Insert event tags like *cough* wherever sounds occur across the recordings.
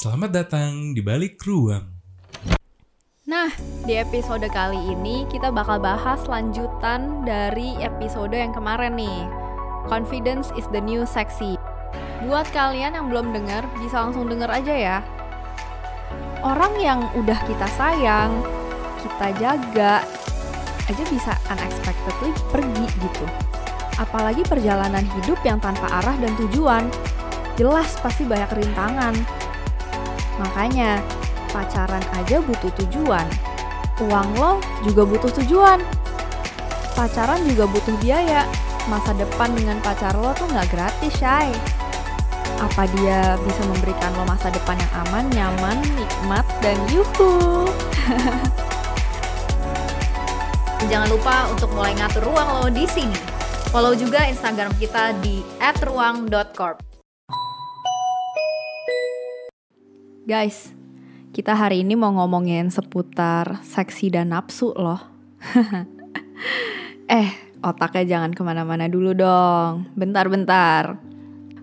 Selamat datang di balik ruang. Nah, di episode kali ini kita bakal bahas lanjutan dari episode yang kemarin nih. Confidence is the new sexy. Buat kalian yang belum dengar, bisa langsung denger aja ya. Orang yang udah kita sayang, kita jaga, aja bisa unexpectedly pergi gitu. Apalagi perjalanan hidup yang tanpa arah dan tujuan. Jelas pasti banyak rintangan. Makanya, pacaran aja butuh tujuan. Uang lo juga butuh tujuan. Pacaran juga butuh biaya. Masa depan dengan pacar lo tuh nggak gratis, Shay. Apa dia bisa memberikan lo masa depan yang aman, nyaman, nikmat, dan yuhu? *laughs* Jangan lupa untuk mulai ngatur ruang lo di sini. Follow juga Instagram kita di @ruang.corp. Guys, kita hari ini mau ngomongin seputar seksi dan nafsu loh. *laughs* eh, otaknya jangan ke mana-mana dulu dong. Bentar-bentar.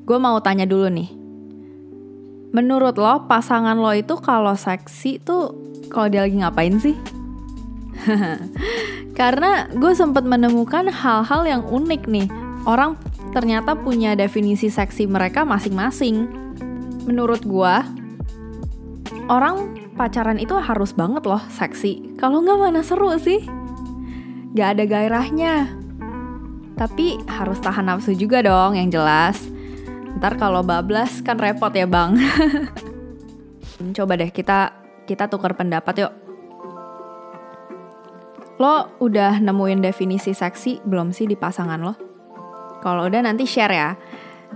Gue mau tanya dulu nih. Menurut lo, pasangan lo itu kalau seksi tuh kalau dia lagi ngapain sih? *laughs* Karena gue sempat menemukan hal-hal yang unik nih. Orang ternyata punya definisi seksi mereka masing-masing. Menurut gue, orang pacaran itu harus banget loh seksi. Kalau nggak mana seru sih? Gak ada gairahnya. Tapi harus tahan nafsu juga dong yang jelas. Ntar kalau bablas kan repot ya bang. *laughs* Coba deh kita kita tukar pendapat yuk. Lo udah nemuin definisi seksi belum sih di pasangan lo? Kalau udah nanti share ya.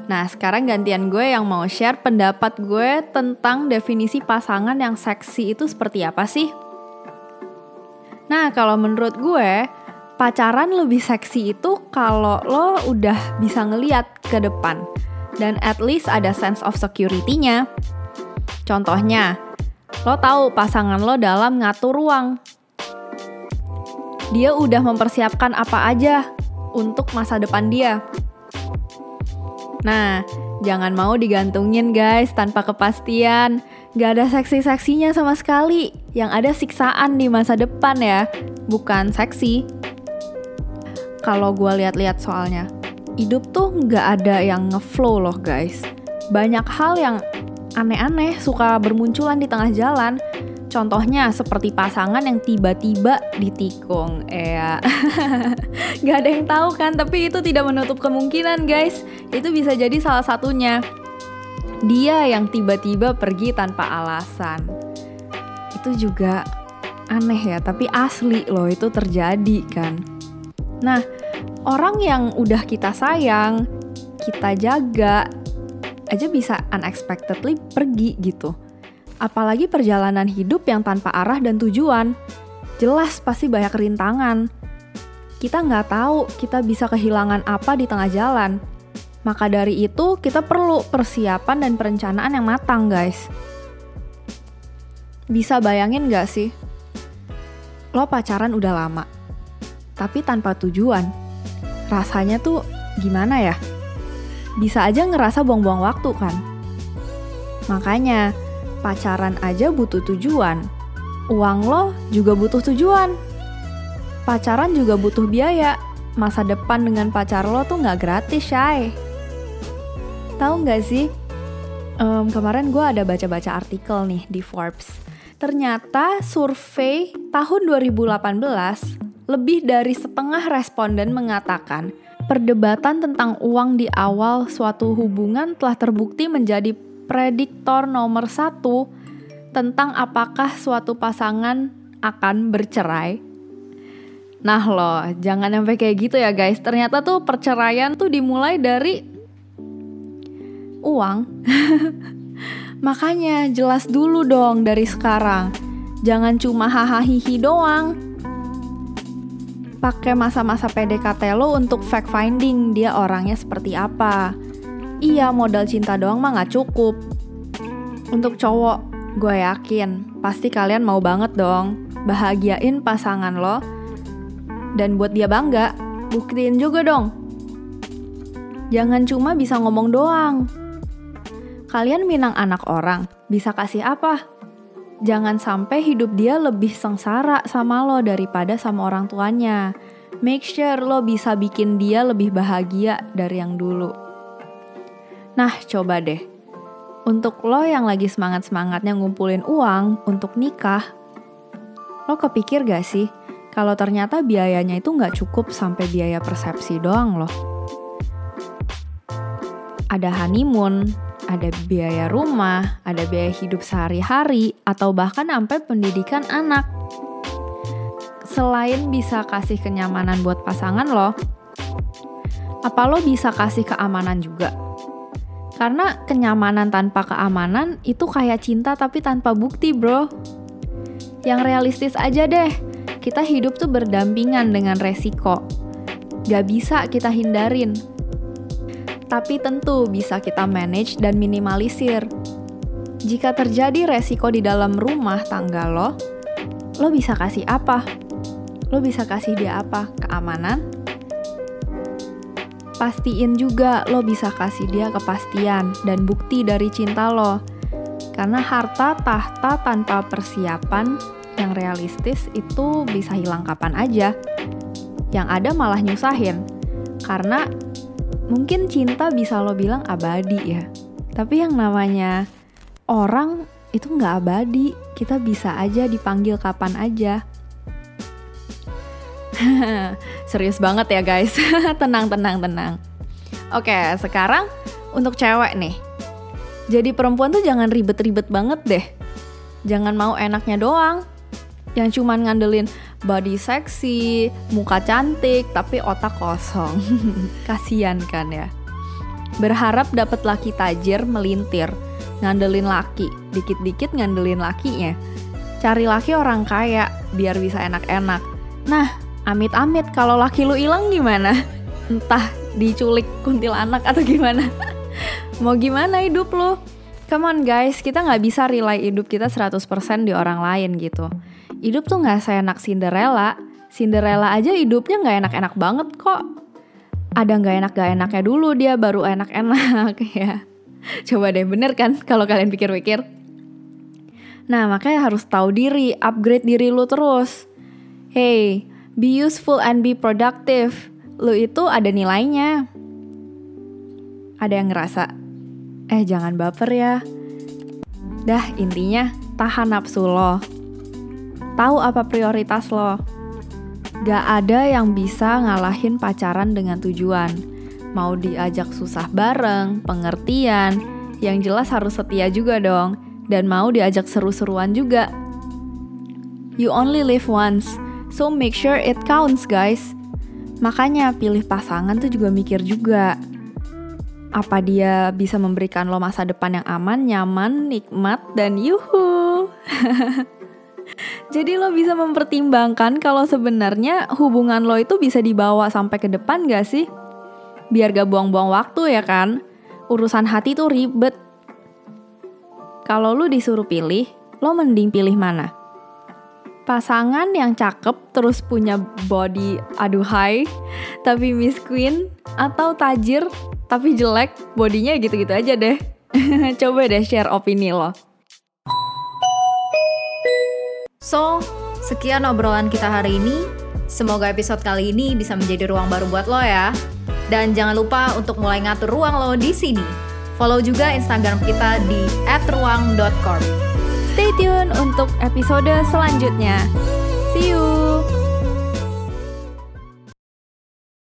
Nah, sekarang gantian gue yang mau share pendapat gue tentang definisi pasangan yang seksi itu seperti apa sih? Nah, kalau menurut gue, pacaran lebih seksi itu kalau lo udah bisa ngeliat ke depan dan at least ada sense of security-nya. Contohnya, lo tahu pasangan lo dalam ngatur ruang. Dia udah mempersiapkan apa aja untuk masa depan dia. Nah, jangan mau digantungin guys tanpa kepastian. Gak ada seksi-seksinya sama sekali. Yang ada siksaan di masa depan ya, bukan seksi. Kalau gue lihat-lihat soalnya, hidup tuh gak ada yang ngeflow loh guys. Banyak hal yang aneh-aneh suka bermunculan di tengah jalan. Contohnya seperti pasangan yang tiba-tiba ditikung. Ya, *laughs* gak ada yang tahu kan, tapi itu tidak menutup kemungkinan guys. Itu bisa jadi salah satunya. Dia yang tiba-tiba pergi tanpa alasan. Itu juga aneh ya, tapi asli loh itu terjadi kan. Nah, orang yang udah kita sayang, kita jaga, aja bisa unexpectedly pergi gitu apalagi perjalanan hidup yang tanpa arah dan tujuan. Jelas pasti banyak rintangan. Kita nggak tahu kita bisa kehilangan apa di tengah jalan. Maka dari itu kita perlu persiapan dan perencanaan yang matang guys. Bisa bayangin nggak sih? Lo pacaran udah lama, tapi tanpa tujuan. Rasanya tuh gimana ya? Bisa aja ngerasa buang-buang waktu kan? Makanya, pacaran aja butuh tujuan. Uang lo juga butuh tujuan. Pacaran juga butuh biaya. Masa depan dengan pacar lo tuh nggak gratis, Shay. Tahu nggak sih? Um, kemarin gue ada baca-baca artikel nih di Forbes. Ternyata survei tahun 2018 lebih dari setengah responden mengatakan perdebatan tentang uang di awal suatu hubungan telah terbukti menjadi prediktor nomor satu tentang apakah suatu pasangan akan bercerai. Nah loh, jangan sampai kayak gitu ya guys. Ternyata tuh perceraian tuh dimulai dari uang. *laughs* Makanya jelas dulu dong dari sekarang. Jangan cuma hahaha doang. Pakai masa-masa PDKT lo untuk fact finding dia orangnya seperti apa Iya, modal cinta doang mah gak cukup. Untuk cowok, gue yakin pasti kalian mau banget dong bahagiain pasangan lo dan buat dia bangga, buktiin juga dong. Jangan cuma bisa ngomong doang. Kalian minang anak orang, bisa kasih apa? Jangan sampai hidup dia lebih sengsara sama lo daripada sama orang tuanya. Make sure lo bisa bikin dia lebih bahagia dari yang dulu. Nah, coba deh. Untuk lo yang lagi semangat-semangatnya ngumpulin uang untuk nikah, lo kepikir gak sih kalau ternyata biayanya itu nggak cukup sampai biaya persepsi doang loh? Ada honeymoon, ada biaya rumah, ada biaya hidup sehari-hari, atau bahkan sampai pendidikan anak. Selain bisa kasih kenyamanan buat pasangan lo, apa lo bisa kasih keamanan juga? Karena kenyamanan tanpa keamanan itu kayak cinta tapi tanpa bukti, bro. Yang realistis aja deh, kita hidup tuh berdampingan dengan resiko. Gak bisa kita hindarin. Tapi tentu bisa kita manage dan minimalisir. Jika terjadi resiko di dalam rumah tangga lo, lo bisa kasih apa? Lo bisa kasih dia apa? Keamanan? Pastiin juga lo bisa kasih dia kepastian dan bukti dari cinta lo. Karena harta tahta tanpa persiapan yang realistis itu bisa hilang kapan aja. Yang ada malah nyusahin. Karena mungkin cinta bisa lo bilang abadi ya. Tapi yang namanya orang itu nggak abadi. Kita bisa aja dipanggil kapan aja. *laughs* Serius banget ya guys. *laughs* tenang, tenang, tenang. Oke, sekarang untuk cewek nih. Jadi perempuan tuh jangan ribet-ribet banget deh. Jangan mau enaknya doang. Yang cuman ngandelin body seksi, muka cantik, tapi otak kosong. *laughs* Kasian kan ya. Berharap dapat laki tajir melintir, ngandelin laki, dikit-dikit ngandelin lakinya. Cari laki orang kaya biar bisa enak-enak. Nah, amit-amit kalau laki lu hilang gimana? Entah diculik kuntilanak atau gimana? *laughs* Mau gimana hidup lu? Come on guys, kita nggak bisa rely hidup kita 100% di orang lain gitu. Hidup tuh nggak seenak Cinderella. Cinderella aja hidupnya nggak enak-enak banget kok. Ada nggak enak gak enaknya dulu dia baru enak-enak *laughs* ya. Coba deh bener kan kalau kalian pikir-pikir. Nah makanya harus tahu diri, upgrade diri lu terus. Hey, Be useful and be productive. Lu itu ada nilainya. Ada yang ngerasa, eh jangan baper ya. Dah intinya tahan nafsu lo. Tahu apa prioritas lo. Gak ada yang bisa ngalahin pacaran dengan tujuan. Mau diajak susah bareng, pengertian, yang jelas harus setia juga dong. Dan mau diajak seru-seruan juga. You only live once So make sure it counts guys. Makanya pilih pasangan tuh juga mikir juga. Apa dia bisa memberikan lo masa depan yang aman, nyaman, nikmat, dan yuhu. *laughs* Jadi lo bisa mempertimbangkan kalau sebenarnya hubungan lo itu bisa dibawa sampai ke depan gak sih? Biar gak buang-buang waktu ya kan? Urusan hati tuh ribet. Kalau lo disuruh pilih, lo mending pilih mana? Pasangan yang cakep terus punya body aduhai tapi Miss Queen atau tajir tapi jelek bodinya gitu-gitu aja deh. *laughs* Coba deh share opini lo. So, sekian obrolan kita hari ini. Semoga episode kali ini bisa menjadi ruang baru buat lo ya. Dan jangan lupa untuk mulai ngatur ruang lo di sini. Follow juga Instagram kita di @ruang.corp. Stay tune untuk episode selanjutnya. See you!